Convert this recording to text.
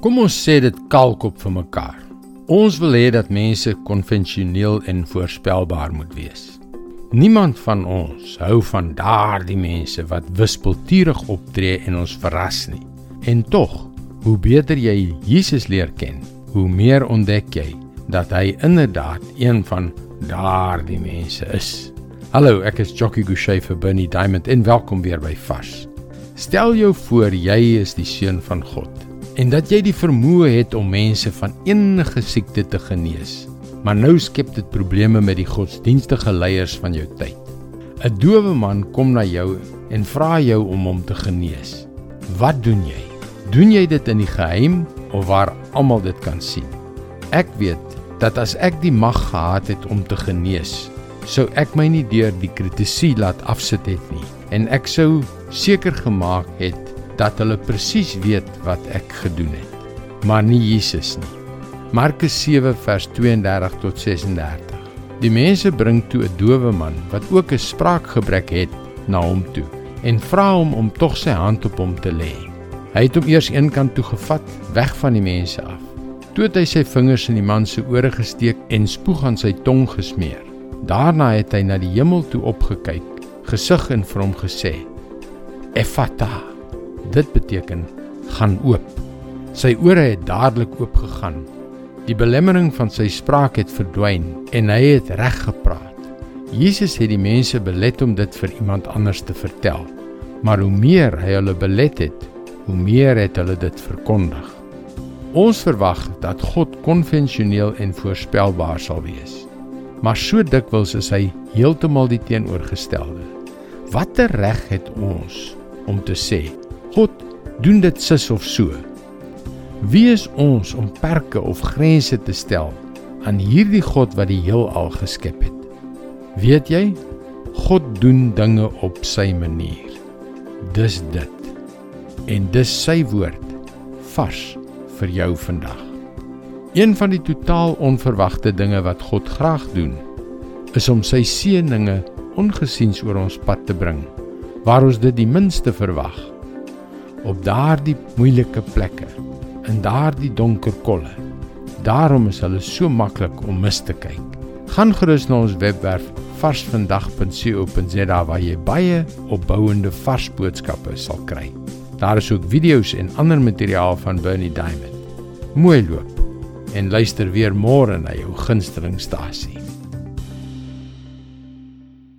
Kom ons sê dit kalkop vir mekaar. Ons wil hê dat mense konvensioneel en voorspelbaar moet wees. Niemand van ons hou van daardie mense wat wispelturig optree en ons verras nie. En tog, hoe beter jy Jesus leer ken, hoe meer ontdek jy dat hy inderdaad een van daardie mense is. Hallo, ek is Jockey Gouchee vir Bernie Diamond en welkom weer by Vars. Stel jou voor jy is die seun van God en dat jy die vermoë het om mense van enige siekte te genees. Maar nou skep dit probleme met die godsdienstige leiers van jou tyd. 'n Dowe man kom na jou en vra jou om hom te genees. Wat doen jy? Doen jy dit in die geheim of waar almal dit kan sien? Ek weet dat as ek die mag gehad het om te genees, sou ek my nie deur die kritisie laat afsit het nie en ek sou seker gemaak het dat hulle presies weet wat ek gedoen het. Maar nie Jesus nie. Markus 7 vers 32 tot 36. Die mense bring toe 'n dowe man wat ook 'n spraakgebrek het na hom toe en vra hom om tog sy hand op hom te lê. Hy het hom eers eenkant toe gevat, weg van die mense af. Toe het hy sy vingers in die man se ore gesteek en spoeg aan sy tong gesmeer. Daarna het hy na die hemel toe opgekyk, gesug en vir hom gesê: "Ephata." Dit beteken gaan oop. Sy ore het dadelik oop gegaan. Die belemmering van sy spraak het verdwyn en hy het reg gepraat. Jesus het die mense belet om dit vir iemand anders te vertel. Maar hoe meer hy hulle belet het, hoe meer het hulle dit verkondig. Ons verwag dat God konvensioneel en voorspelbaar sal wees. Maar so dikwels is hy heeltemal die teenoorgestelde. Watter reg het ons om te sê God doen dit sis of so. Wie is ons om perke of grense te stel aan hierdie God wat die heelal geskep het? Weet jy, God doen dinge op sy manier. Dis dit. En dis sy woord vars vir jou vandag. Een van die totaal onverwagte dinge wat God graag doen, is om sy seëninge ongesiens oor ons pad te bring, waar ons dit die minste verwag op daardie moeilike plekke in daardie donker kolle. Daarom is hulle so maklik om mis te kyk. Gaan gerus na ons webwerf varsvandag.co.za waar jy baie opbouende vars boodskappe sal kry. Daar is ook video's en ander materiaal van Bernie Diamond. Mooi loop en luister weer môre na jou gunstelingstasie.